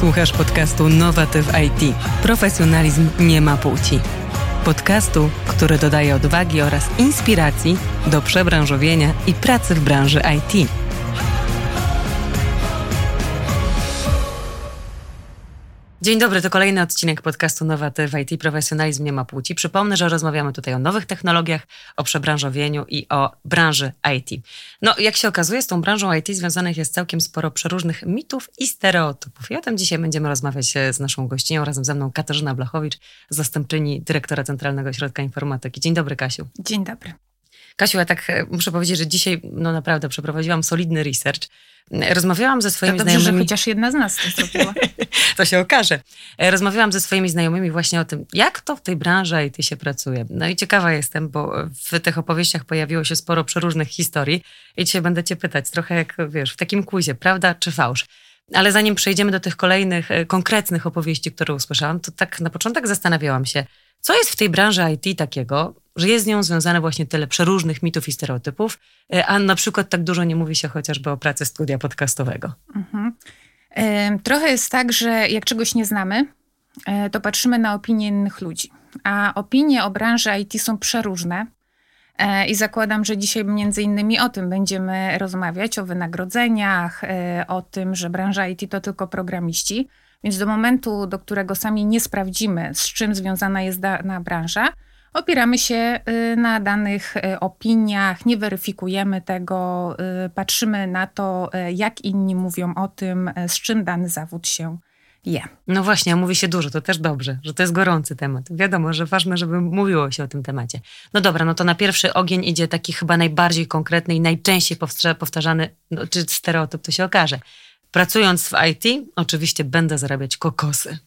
Słuchasz podcastu Nowatyw IT. Profesjonalizm nie ma płci. Podcastu, który dodaje odwagi oraz inspiracji do przebranżowienia i pracy w branży IT. Dzień dobry, to kolejny odcinek podcastu Nowaty w IT Profesjonalizm nie ma płci. Przypomnę, że rozmawiamy tutaj o nowych technologiach, o przebranżowieniu i o branży IT. No, jak się okazuje, z tą branżą IT związanych jest całkiem sporo przeróżnych mitów i stereotypów. I o tym dzisiaj będziemy rozmawiać e, z naszą gościnią, razem ze mną Katarzyna Blachowicz, zastępczyni dyrektora Centralnego Ośrodka Informatyki. Dzień dobry, Kasiu. Dzień dobry. Kasiu, ja tak e, muszę powiedzieć, że dzisiaj no naprawdę przeprowadziłam solidny research. Rozmawiałam ze swoimi to dobrze, znajomymi. że chociaż jedna z nas to zrobiła. to się okaże. E, rozmawiałam ze swoimi znajomymi właśnie o tym, jak to w tej branży IT się pracuje. No i ciekawa jestem, bo w tych opowieściach pojawiło się sporo przeróżnych historii i dzisiaj będę cię pytać, trochę jak, wiesz, w takim kuzie, prawda czy fałsz? Ale zanim przejdziemy do tych kolejnych e, konkretnych opowieści, które usłyszałam, to tak na początek zastanawiałam się, co jest w tej branży IT takiego, że jest z nią związane właśnie tyle przeróżnych mitów i stereotypów, e, a na przykład tak dużo nie mówi się chociażby o pracy studia podcastowego. Mhm. Trochę jest tak, że jak czegoś nie znamy, e, to patrzymy na opinie innych ludzi. A opinie o branży IT są przeróżne. E, I zakładam, że dzisiaj między innymi o tym będziemy rozmawiać, o wynagrodzeniach, o tym, że branża IT to tylko programiści. Więc do momentu, do którego sami nie sprawdzimy, z czym związana jest dana branża, opieramy się y, na danych y, opiniach, nie weryfikujemy tego, y, patrzymy na to, jak inni mówią o tym, z czym dany zawód się je. No właśnie, mówi się dużo, to też dobrze, że to jest gorący temat. Wiadomo, że ważne, żeby mówiło się o tym temacie. No dobra, no to na pierwszy ogień idzie taki chyba najbardziej konkretny i najczęściej powtarzany, no, czy stereotyp, to się okaże. Pracując w IT, oczywiście będę zarabiać kokosy.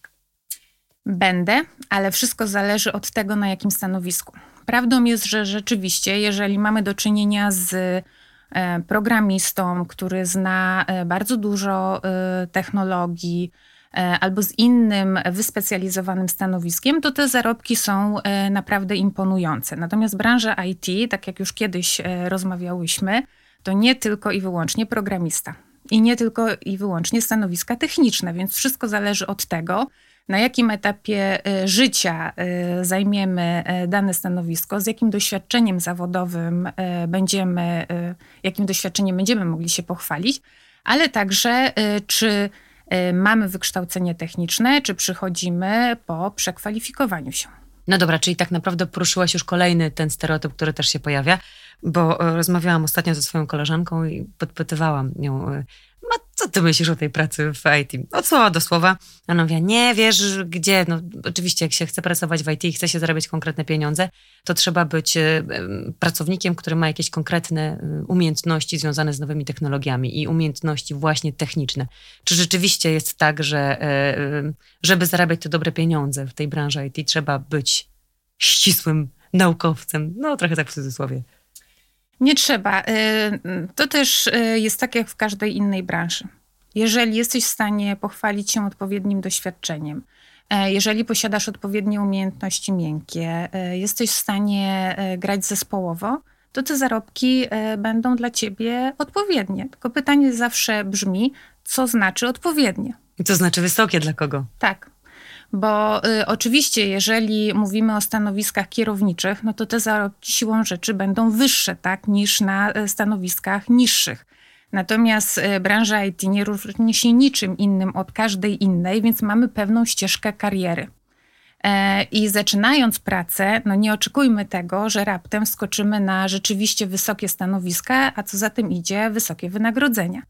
Będę, ale wszystko zależy od tego, na jakim stanowisku. Prawdą jest, że rzeczywiście, jeżeli mamy do czynienia z e, programistą, który zna e, bardzo dużo e, technologii, albo z innym wyspecjalizowanym stanowiskiem, to te zarobki są naprawdę imponujące. Natomiast branża IT, tak jak już kiedyś rozmawiałyśmy, to nie tylko i wyłącznie programista i nie tylko i wyłącznie stanowiska techniczne, więc wszystko zależy od tego, na jakim etapie y, życia y, zajmiemy y, dane stanowisko, z jakim doświadczeniem zawodowym będziemy, jakim doświadczeniem będziemy mogli się pochwalić, ale także czy mamy wykształcenie techniczne, czy przychodzimy po przekwalifikowaniu się. No dobra, czyli tak naprawdę poruszyłaś już kolejny ten stereotyp, który też się pojawia, bo rozmawiałam ostatnio ze swoją koleżanką i podpytywałam ją, co ty myślisz o tej pracy w IT? Od słowa do słowa. Mówi, nie wiesz gdzie. No, oczywiście, jak się chce pracować w IT i chce się zarabiać konkretne pieniądze, to trzeba być e, pracownikiem, który ma jakieś konkretne umiejętności związane z nowymi technologiami i umiejętności właśnie techniczne. Czy rzeczywiście jest tak, że żeby zarabiać te dobre pieniądze w tej branży IT, trzeba być ścisłym naukowcem? No, trochę tak w cudzysłowie. Nie trzeba. Y, to też y, jest tak jak w każdej innej branży. Jeżeli jesteś w stanie pochwalić się odpowiednim doświadczeniem, e, jeżeli posiadasz odpowiednie umiejętności miękkie, e, jesteś w stanie e, grać zespołowo, to te zarobki będą dla ciebie odpowiednie. Tylko pytanie zawsze brzmi, co znaczy odpowiednie? I co znaczy wysokie dla kogo? Tak. Bo y, oczywiście, jeżeli mówimy o stanowiskach kierowniczych, no to te zarobki siłą rzeczy będą wyższe, tak, niż na y, stanowiskach niższych. Natomiast y, branża IT nie różni się niczym innym od każdej innej, więc mamy pewną ścieżkę kariery. E, I zaczynając pracę, no nie oczekujmy tego, że raptem skoczymy na rzeczywiście wysokie stanowiska, a co za tym idzie, wysokie wynagrodzenia.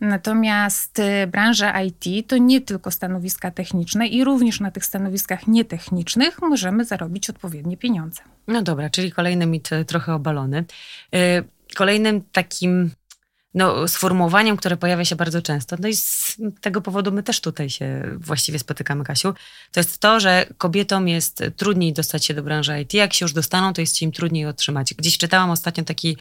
Natomiast y, branża IT to nie tylko stanowiska techniczne i również na tych stanowiskach nietechnicznych możemy zarobić odpowiednie pieniądze. No dobra, czyli kolejny mit y, trochę obalony. Y, kolejnym takim no, sformułowaniem, które pojawia się bardzo często, no i z tego powodu my też tutaj się właściwie spotykamy, Kasiu, to jest to, że kobietom jest trudniej dostać się do branży IT. Jak się już dostaną, to jest im trudniej otrzymać. Gdzieś czytałam ostatnio taki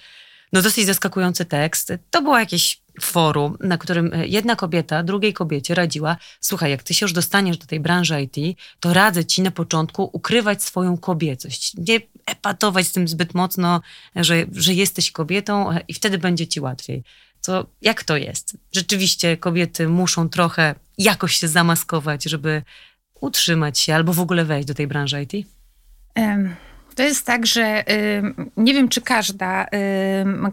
no dosyć zaskakujący tekst. To było jakieś forum, na którym jedna kobieta drugiej kobiecie radziła, słuchaj, jak ty się już dostaniesz do tej branży IT, to radzę ci na początku ukrywać swoją kobiecość. Nie epatować z tym zbyt mocno, że, że jesteś kobietą i wtedy będzie ci łatwiej. to jak to jest? Rzeczywiście kobiety muszą trochę jakoś się zamaskować, żeby utrzymać się albo w ogóle wejść do tej branży IT? To jest tak, że nie wiem, czy każda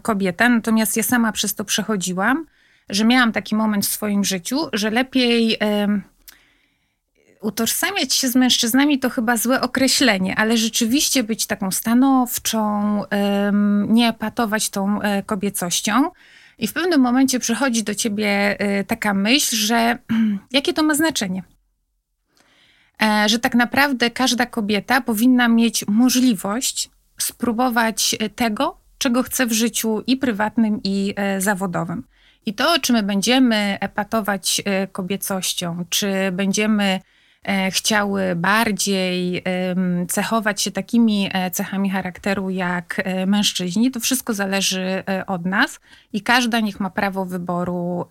kobieta, natomiast ja sama przez to przechodziłam, że miałam taki moment w swoim życiu, że lepiej utożsamiać się z mężczyznami to chyba złe określenie, ale rzeczywiście być taką stanowczą, nie patować tą e, kobiecością. I w pewnym momencie przychodzi do ciebie e, taka myśl, że jakie to ma znaczenie? E, że tak naprawdę każda kobieta powinna mieć możliwość spróbować tego, czego chce w życiu i prywatnym, i zawodowym. I to, czy my będziemy epatować kobiecością, czy będziemy E, chciały bardziej cechować się takimi e, cechami charakteru jak e, mężczyźni, to wszystko zależy od nas i każda niech ma prawo wyboru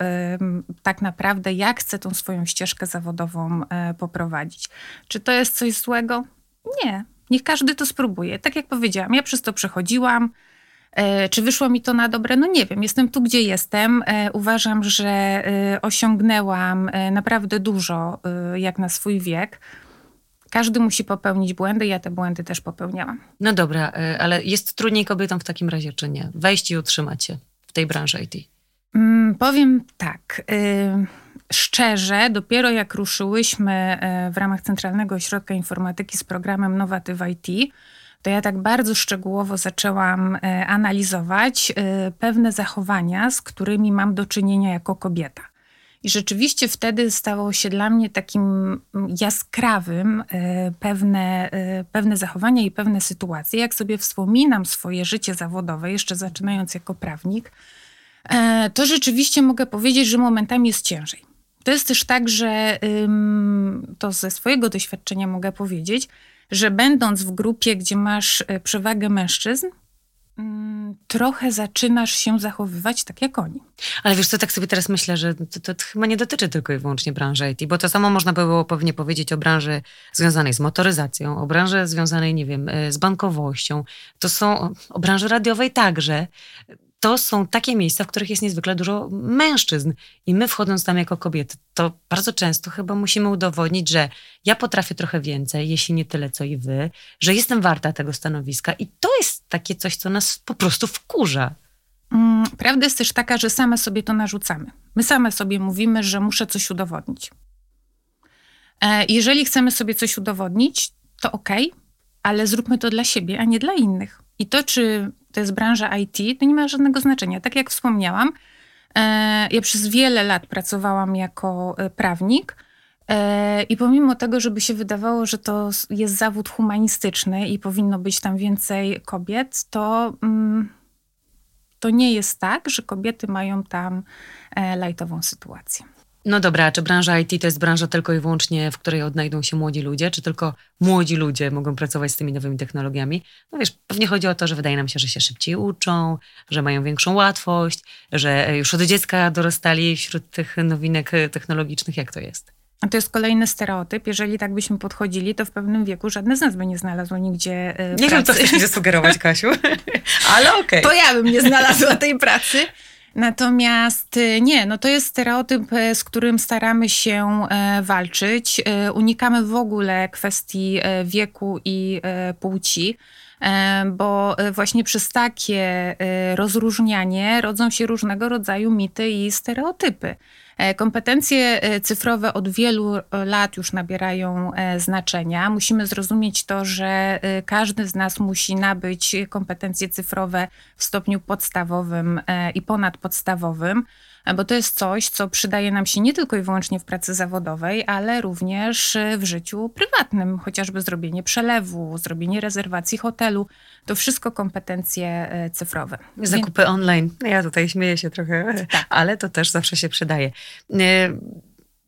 tak naprawdę, jak chce tą swoją ścieżkę zawodową poprowadzić. Czy to jest coś złego? Nie. Niech każdy to spróbuje. Tak jak powiedziałam, ja przez to przechodziłam. E, czy wyszło mi to na dobre? No nie wiem. Jestem tu, gdzie jestem. E, uważam, że e, osiągnęłam naprawdę dużo jak na swój wiek. Każdy musi popełnić błędy, ja te błędy też popełniałam. No dobra, ale jest trudniej kobietom w takim razie, czy nie? Wejść i utrzymać się w tej branży IT. Mm, powiem tak. szczerze, dopiero jak ruszyłyśmy w ramach Centralnego Ośrodka Informatyki z programem Nowatyw IT, to ja tak bardzo szczegółowo zaczęłam e, analizować e, pewne zachowania, z którymi mam do czynienia jako kobieta. I rzeczywiście wtedy stało się dla mnie takim mm, jaskrawym e, pewne, pewne zachowania i pewne sytuacje. Jak sobie wspominam swoje życie zawodowe, jeszcze zaczynając jako prawnik, to rzeczywiście mogę powiedzieć, że momentami jest ciężej. To jest też tak, że to ze swojego doświadczenia mogę powiedzieć, że będąc w grupie, gdzie masz e, przewagę mężczyzn, mm, trochę zaczynasz się zachowywać tak jak oni. Ale wiesz co, tak sobie teraz myślę, że to, to, chyba nie dotyczy tylko i wyłącznie branży IT, bo to samo można by było pewnie powiedzieć o branży związanej z motoryzacją, o branży związanej, nie wiem, e, z bankowością. To są o branży radiowej także to są takie miejsca, w których jest niezwykle dużo mężczyzn. I my wchodząc tam jako kobiety, to bardzo często chyba musimy udowodnić, że ja potrafię trochę więcej, jeśli nie tyle, co i wy, że jestem warta tego stanowiska. I to jest takie coś, co nas po prostu wkurza. Mm, prawda jest też taka, że same sobie to narzucamy. My same sobie mówimy, że muszę coś udowodnić. E, jeżeli chcemy sobie coś udowodnić, to ok, ale zróbmy to dla siebie, a nie dla innych. I to, czy to jest branża IT, to nie ma żadnego znaczenia. Tak jak wspomniałam, e, ja przez wiele lat pracowałam jako e, prawnik. E, I pomimo tego, żeby się wydawało, że to jest zawód humanistyczny i powinno być tam więcej kobiet, to, mm, to nie jest tak, że kobiety mają tam lajtową sytuację. No dobra, czy branża IT to jest branża tylko i wyłącznie, w której odnajdą się młodzi ludzie, czy tylko młodzi ludzie mogą pracować z tymi nowymi technologiami? No wiesz, pewnie chodzi o to, że wydaje nam się, że się szybciej uczą, że mają większą łatwość, że już od dziecka dorastali wśród tych nowinek technologicznych. Jak to jest? A to jest kolejny stereotyp. Jeżeli tak byśmy podchodzili, to w pewnym wieku żadne z nas by nie znalazło nigdzie Nie pracy. wiem, co chcesz mi zasugerować, Kasiu, ale okej. Okay. To ja bym nie znalazła tej pracy. Natomiast y, nie, no to jest stereotyp, e, z którym staramy się e, walczyć. E, unikamy w ogóle kwestii wieku i płci bo właśnie przez takie rozróżnianie rodzą się różnego rodzaju mity i stereotypy. E, kompetencje e, cyfrowe od wielu e, lat już nabierają znaczenia. Musimy zrozumieć to, że każdy z nas musi nabyć kompetencje cyfrowe w stopniu podstawowym i ponadpodstawowym bo to jest coś, co przydaje nam się nie tylko i wyłącznie w pracy zawodowej, ale również w życiu prywatnym, chociażby zrobienie przelewu, zrobienie rezerwacji hotelu. To wszystko kompetencje cyfrowe. Zakupy online. Ja tutaj śmieję się trochę, tak. ale to też zawsze się przydaje. E,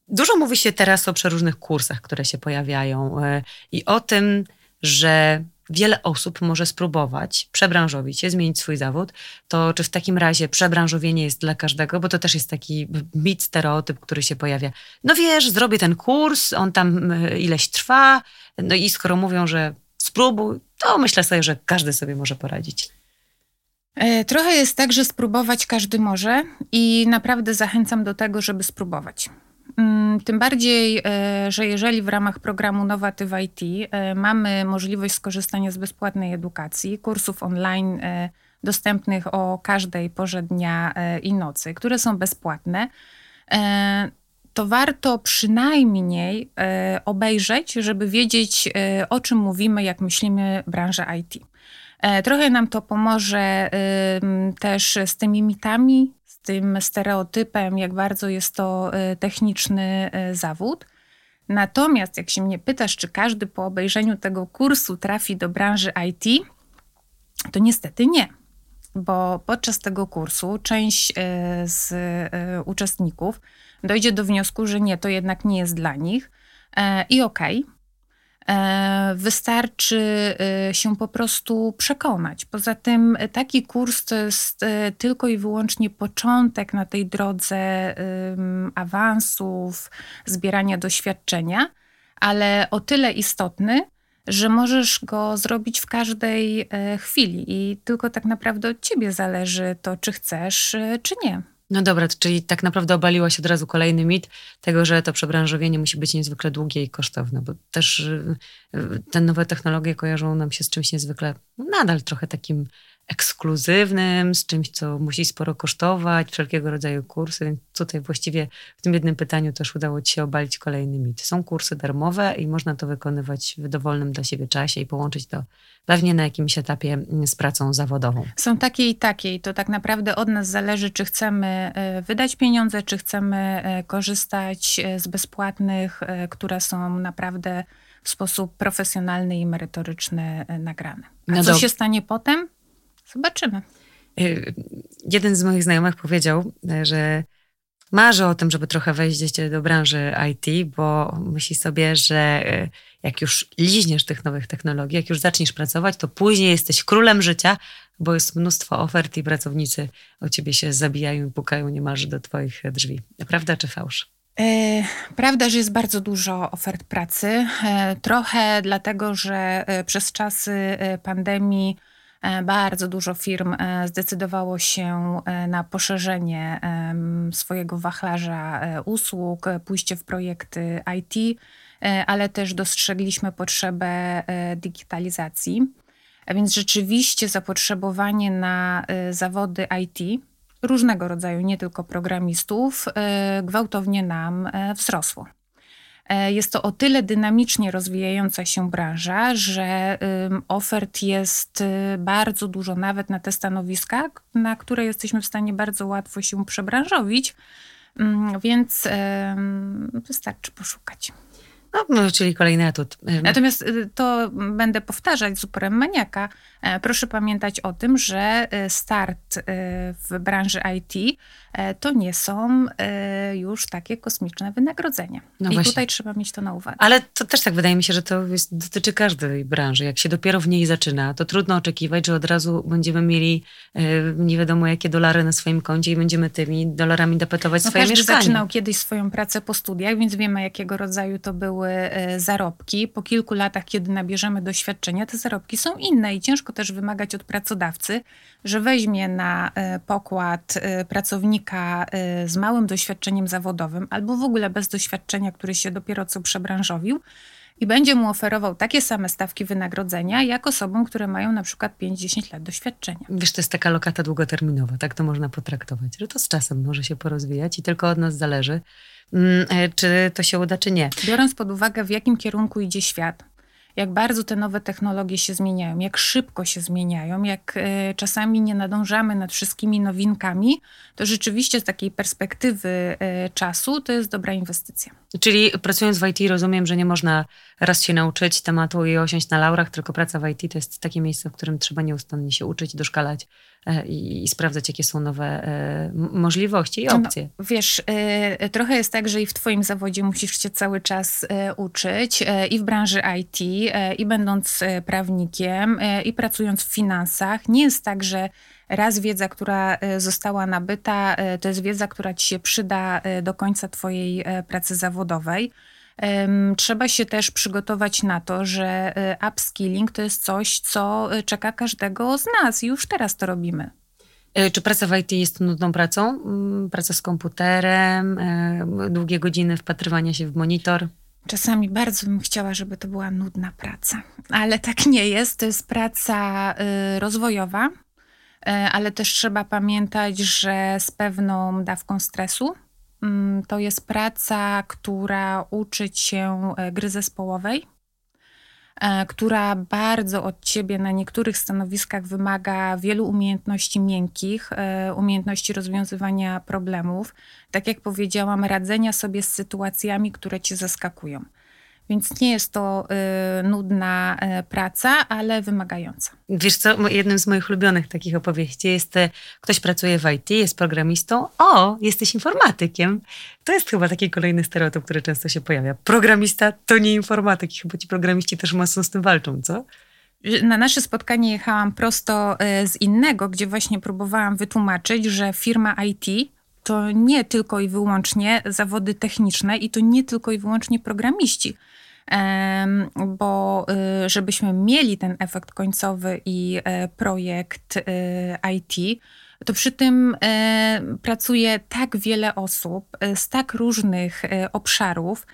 dużo mówi się teraz o przeróżnych kursach, które się pojawiają e, i o tym, że wiele osób może spróbować przebranżowić się, zmienić swój zawód, to czy w takim razie przebranżowienie jest dla każdego, bo to też jest taki mit, stereotyp, który się pojawia. No wiesz, zrobię ten kurs, on tam e, ileś trwa, no i skoro mówią, że spróbuj, to myślę sobie, że każdy sobie może poradzić. E, trochę jest tak, że spróbować każdy może i naprawdę zachęcam do tego, żeby spróbować. Mm, tym bardziej, e, że jeżeli w ramach programu Nowatyw IT e, mamy możliwość skorzystania z bezpłatnej edukacji, kursów online dostępnych o każdej porze dnia i nocy, które są bezpłatne, to warto przynajmniej obejrzeć, żeby wiedzieć, o czym mówimy, jak myślimy branżę IT. E, trochę nam to pomoże też z tymi mitami, tym stereotypem, jak bardzo jest to e, techniczny e, zawód. Natomiast jak się mnie pytasz, czy każdy po obejrzeniu tego kursu trafi do branży IT, to niestety nie. Bo podczas tego kursu część z uczestników dojdzie do wniosku, że nie, to jednak nie jest dla nich. I okej, okay, E, wystarczy e, się po prostu przekonać. Poza tym e, taki kurs to jest tylko i wyłącznie początek na tej drodze awansów, zbierania doświadczenia, ale o tyle istotny, że możesz go zrobić w każdej chwili i tylko tak naprawdę od ciebie zależy to, czy chcesz, czy nie. No dobra, czyli tak naprawdę obaliłaś od razu kolejny mit tego, że to przebranżowienie musi być niezwykle długie i kosztowne, bo też y, y, te nowe technologie kojarzą nam się z czymś niezwykle, nadal trochę takim ekskluzywnym, z czymś, co musi sporo kosztować, wszelkiego rodzaju kursy, więc tutaj właściwie w tym jednym pytaniu też udało Ci się obalić kolejny mit. Są kursy darmowe i można to wykonywać w dowolnym dla siebie czasie i połączyć to pewnie na jakimś etapie mm, z pracą zawodową. Są takie i takie i to tak naprawdę od nas zależy, czy chcemy e, wydać pieniądze, czy chcemy e, korzystać e, z bezpłatnych, które są naprawdę w sposób profesjonalny i merytoryczny nagrane. A no co do... się stanie potem? Zobaczymy. Jeden z moich znajomych powiedział, że marzy o tym, żeby trochę wejść do branży IT, bo myśli sobie, że jak już liźniesz tych nowych technologii, jak już zaczniesz pracować, to później jesteś królem życia, bo jest mnóstwo ofert i pracownicy o ciebie się zabijają i pukają niemalże do twoich drzwi. Prawda czy fałsz? Prawda, że jest bardzo dużo ofert pracy. Trochę dlatego, że przez czasy pandemii bardzo dużo firm zdecydowało się na poszerzenie swojego wachlarza usług, pójście w projekty IT. E, ale też dostrzegliśmy potrzebę e, digitalizacji. A więc rzeczywiście zapotrzebowanie na e, zawody IT, różnego rodzaju, nie tylko programistów, gwałtownie nam wzrosło. Jest to o tyle dynamicznie rozwijająca się branża, że ofert jest bardzo dużo, nawet na te stanowiska, na które jesteśmy w stanie bardzo łatwo się przebranżowić, mm, więc wystarczy poszukać. No, czyli kolejny atut. Natomiast y, to będę powtarzać z uporem maniaka. E, proszę pamiętać o tym, że y, start y, w branży IT e, to nie są już takie kosmiczne wynagrodzenia. No I właśnie. tutaj trzeba mieć to na uwadze. Ale to też tak wydaje mi się, że to jest, dotyczy każdej branży. Jak się dopiero w niej zaczyna, to trudno oczekiwać, że od razu będziemy mieli nie wiadomo jakie dolary na swoim koncie i będziemy tymi dolarami dopetować no swoje każdy mieszkanie. zaczynał kiedyś swoją pracę po studiach, więc wiemy jakiego rodzaju to były E, zarobki. Po kilku latach, kiedy nabierzemy doświadczenia, te zarobki są inne i ciężko też wymagać od pracodawcy, że weźmie na e, pokład e, pracownika z małym doświadczeniem zawodowym albo w ogóle bez doświadczenia, który się dopiero co przebranżowił i będzie mu oferował takie same stawki wynagrodzenia, jak osobom, które mają na przykład 5-10 lat doświadczenia. Wiesz, to jest taka lokata długoterminowa, tak to można potraktować, że to z czasem może się porozwijać i tylko od nas zależy, czy to się uda, czy nie. Biorąc pod uwagę, w jakim kierunku idzie świat, jak bardzo te nowe technologie się zmieniają, jak szybko się zmieniają, jak e, czasami nie nadążamy nad wszystkimi nowinkami, to rzeczywiście z takiej perspektywy e, czasu to jest dobra inwestycja. Czyli pracując w IT rozumiem, że nie można raz się nauczyć tematu i osiąść na laurach, tylko praca w IT to jest takie miejsce, w którym trzeba nieustannie się uczyć, doszkalać e, i, i sprawdzać, jakie są nowe e, możliwości i no, opcje. No, wiesz, e, trochę jest tak, że i w twoim zawodzie musisz się cały czas uczyć i w branży IT, i będąc prawnikiem, i pracując w finansach. Nie jest tak, że raz wiedza, która została nabyta, to jest wiedza, która ci się przyda do końca twojej pracy zawodowej. Trzeba się też przygotować na to, że e, upskilling to jest coś, co e, czeka każdego z nas i już teraz to robimy. Czy praca w IT jest nudną pracą? Mm, praca z komputerem, długie godziny wpatrywania się w monitor? Czasami bardzo bym chciała, żeby to była nudna praca, ale tak nie jest. To jest praca rozwojowa, ale też trzeba pamiętać, że z pewną dawką stresu. Mm, to jest praca, która uczy się y, gry zespołowej, E, która bardzo od ciebie na niektórych stanowiskach wymaga wielu umiejętności miękkich, e, umiejętności rozwiązywania problemów, tak jak powiedziałam, radzenia sobie z sytuacjami, które cię zaskakują. Więc nie jest to y, nudna y, praca, ale wymagająca. Wiesz co, jednym z moich ulubionych takich opowieści jest, y, ktoś pracuje w IT, jest programistą, o, jesteś informatykiem. To jest chyba taki kolejny stereotyp, który często się pojawia. Programista to nie informatyk chyba ci programiści też mocno z tym walczą, co? Na nasze spotkanie jechałam prosto z innego, gdzie właśnie próbowałam wytłumaczyć, że firma IT to nie tylko i wyłącznie zawody techniczne i to nie tylko i wyłącznie programiści bo y, żebyśmy mieli ten efekt końcowy i e, projekt y, IT, to przy tym e, pracuje tak wiele osób e, z tak różnych obszarów,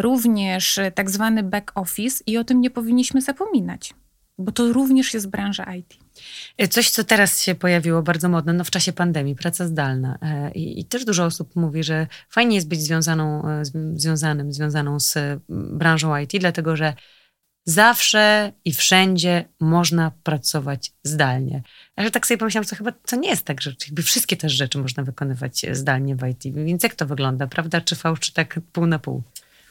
również tak zwany back office i o tym nie powinniśmy zapominać, bo to również jest branża IT. Coś, co teraz się pojawiło bardzo modne, no w czasie pandemii, praca zdalna. E, I, I, też dużo osób mówi, że fajnie jest być związaną, e, związanym, związaną z branżą IT, dlatego że zawsze i wszędzie można pracować zdalnie. Ale tak sobie pomyślałam, co chyba to nie jest tak, że jakby wszystkie te rzeczy można wykonywać zdalnie w IT. Więc jak to wygląda, prawda? Czy fałsz, czy tak pół na pół?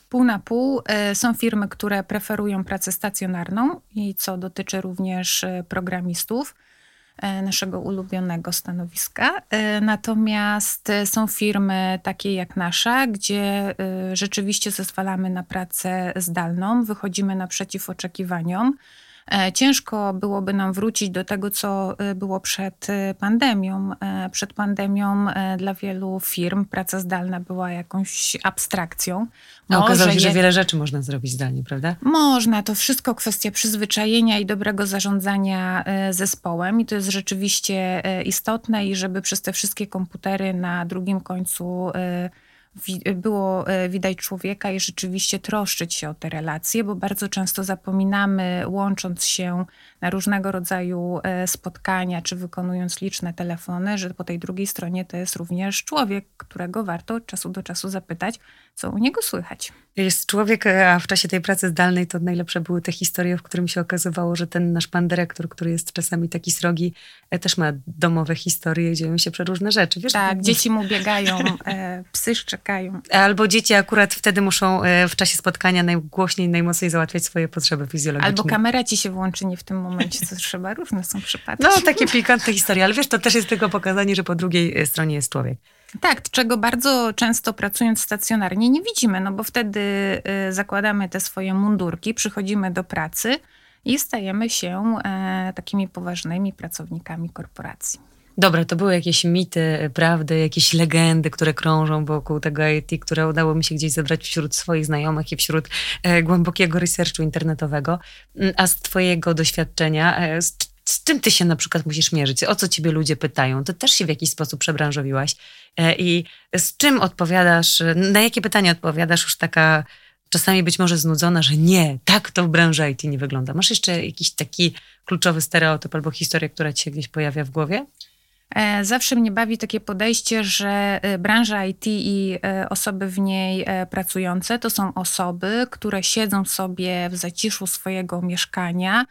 Pół na pół. E, są firmy, które preferują pracę stacjonarną i co dotyczy również e, programistów e, naszego ulubionego stanowiska. Natomiast są firmy takie jak nasza, gdzie rzeczywiście zezwalamy na pracę zdalną, wychodzimy naprzeciw oczekiwaniom. E, ciężko byłoby nam wrócić do tego, co e, było przed e, pandemią. Przed pandemią dla wielu firm praca zdalna była jakąś abstrakcją. A okazało się, że wiele rzeczy można zrobić zdalnie, prawda? Można. To wszystko kwestia przyzwyczajenia i dobrego zarządzania zespołem i to jest rzeczywiście istotne i żeby przez te wszystkie komputery na drugim końcu było e, widać człowieka i rzeczywiście troszczyć się o te relacje, bo bardzo często zapominamy, łącząc się na różnego rodzaju e, spotkania, czy wykonując liczne telefony, że po tej drugiej stronie to jest również człowiek, którego warto od czasu do czasu zapytać, co u niego słychać. Jest człowiek, a w czasie tej pracy zdalnej to najlepsze były te historie, w którym się okazywało, że ten nasz pan dyrektor, który jest czasami taki srogi, e, też ma domowe historie, dzieją się przeróżne rzeczy. Wiesz, tak, dzieci mu biegają, e, psy szczekają. Albo dzieci akurat wtedy muszą e, w czasie spotkania najgłośniej, najmocniej załatwiać swoje potrzeby fizjologiczne. Albo kamera ci się włączy nie w tym momencie, co trzeba. Różne są przypadki. No, takie pikantne historie, ale wiesz, to też jest tylko pokazanie, że po drugiej stronie jest człowiek. Tak, czego bardzo często pracując stacjonarnie nie widzimy, no bo wtedy y, zakładamy te swoje mundurki, przychodzimy do pracy i stajemy się e, takimi poważnymi pracownikami korporacji. Dobra, to były jakieś mity, prawdy, jakieś legendy, które krążą wokół tego IT, które udało mi się gdzieś zebrać wśród swoich znajomych i wśród e, głębokiego researchu internetowego. Mm, a z Twojego doświadczenia, e, z z czym ty się na przykład musisz mierzyć? O co ciebie ludzie pytają? Ty też się w jakiś sposób przebranżowiłaś. E, I z czym odpowiadasz, na jakie pytania odpowiadasz już taka czasami być może znudzona, że nie, tak to w branży IT nie wygląda. Masz jeszcze jakiś taki kluczowy stereotyp albo historię, która ci się gdzieś pojawia w głowie? E, zawsze mnie bawi takie podejście, że e, branża IT i osoby w niej pracujące to są osoby, które siedzą sobie w zaciszu swojego mieszkania,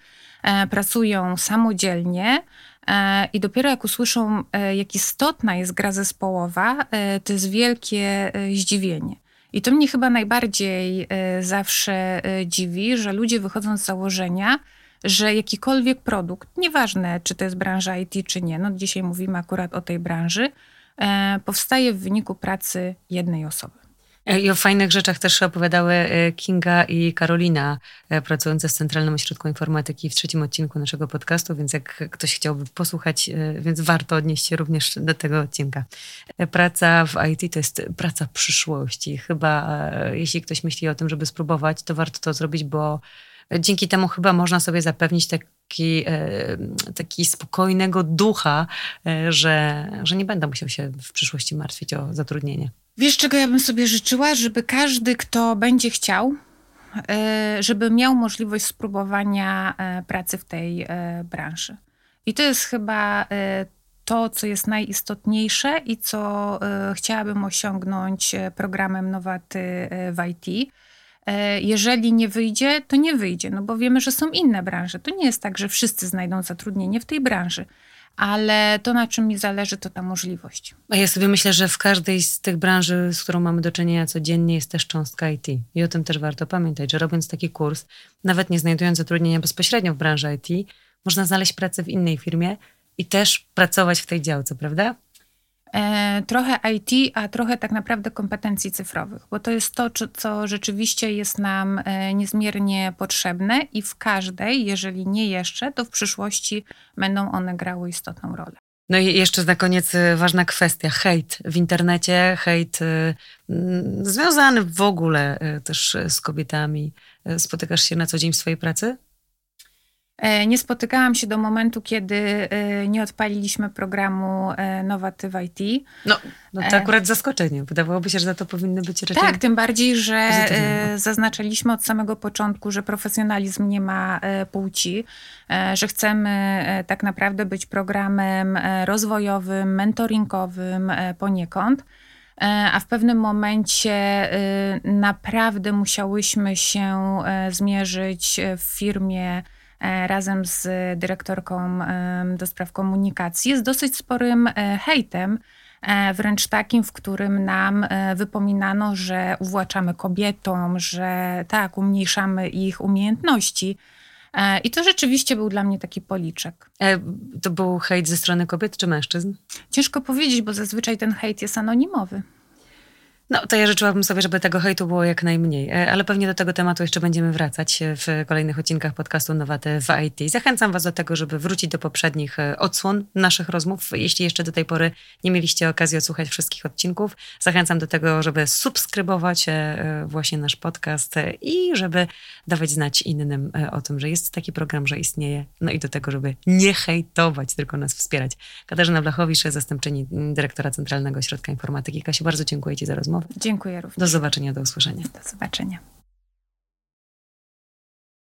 E, pracują samodzielnie. E, I dopiero jak usłyszą, e, jak istotna jest gra zespołowa, to jest wielkie zdziwienie. I to mnie chyba najbardziej zawsze dziwi, że ludzie wychodzą z założenia, że jakikolwiek produkt, nieważne czy to jest branża IT, czy nie, no dzisiaj mówimy akurat o tej branży, powstaje w wyniku pracy jednej osoby. E, I o fajnych rzeczach też opowiadały e, Kinga i Karolina, e, pracujące w Centralnym Ośrodku Informatyki w trzecim odcinku naszego podcastu, więc jak ktoś chciałby posłuchać, więc warto odnieść się również do tego odcinka. Praca w IT to jest praca przyszłości. Chyba jeśli ktoś myśli o tym, żeby spróbować, to warto to zrobić, bo dzięki temu chyba można sobie zapewnić taki, taki spokojnego ducha, że, że nie będę musiał się w przyszłości martwić o zatrudnienie. Wiesz, czego ja bym sobie życzyła? Żeby każdy, kto będzie chciał, żeby miał możliwość spróbowania pracy w tej branży. I to jest chyba to, co jest najistotniejsze i co e, chciałabym osiągnąć e, programem Nowaty e, w IT. Jeżeli nie wyjdzie, to nie wyjdzie, no bo wiemy, że są inne branże. To nie jest tak, że wszyscy znajdą zatrudnienie w tej branży ale to, na czym mi zależy, to ta możliwość. A ja sobie myślę, że w każdej z tych branży, z którą mamy do czynienia codziennie, jest też cząstka IT. I o tym też warto pamiętać, że robiąc taki kurs, nawet nie znajdując zatrudnienia bezpośrednio w branży IT, można znaleźć pracę w innej firmie, i też pracować w tej działce, prawda? E, trochę IT, a trochę tak naprawdę kompetencji cyfrowych, bo to jest to, co rzeczywiście jest nam e, niezmiernie potrzebne i w każdej, jeżeli nie jeszcze, to w przyszłości będą one grały istotną rolę. No i jeszcze na koniec e, ważna kwestia, hejt w internecie, hejt związany w ogóle też z kobietami. Spotykasz się na co dzień w swojej pracy? E, nie spotykałam się do momentu, kiedy e, nie odpaliliśmy programu e, Nowatyw IT. No, no to akurat zaskoczenie. Wydawałoby się, że za to powinny być raczej... Tak, tym bardziej, że zaznaczyliśmy od samego początku, że profesjonalizm nie ma płci, że chcemy tak naprawdę być programem rozwojowym, mentoringowym poniekąd. A w pewnym momencie naprawdę musiałyśmy się zmierzyć w firmie razem z dyrektorką do spraw komunikacji z dosyć sporym e, hejtem, e, wręcz takim, w którym nam wypominano, że uwłaczamy kobietom, że tak, umniejszamy ich umiejętności. I to rzeczywiście był dla mnie taki policzek. To był hejt ze strony kobiet czy mężczyzn? Ciężko powiedzieć, bo zazwyczaj ten hejt jest anonimowy. No, to ja życzyłabym sobie, żeby tego hejtu było jak najmniej, e, ale pewnie do tego tematu jeszcze będziemy wracać e, w kolejnych odcinkach podcastu Nowaty w IT. Zachęcam Was do tego, żeby wrócić do poprzednich e, odsłon naszych rozmów. Jeśli jeszcze do tej pory nie mieliście okazji odsłuchać wszystkich odcinków, zachęcam do tego, żeby subskrybować właśnie nasz podcast i żeby dawać znać innym o tym, że jest taki program, że istnieje, no i do tego, żeby nie hejtować, tylko nas wspierać. Katarzyna Blachowicz, zastępczyni dyrektora Centralnego Ośrodka Informatyki. Kasiu, bardzo dziękuję Ci za rozmowę Dziękuję również. Do zobaczenia, do usłyszenia. Do zobaczenia.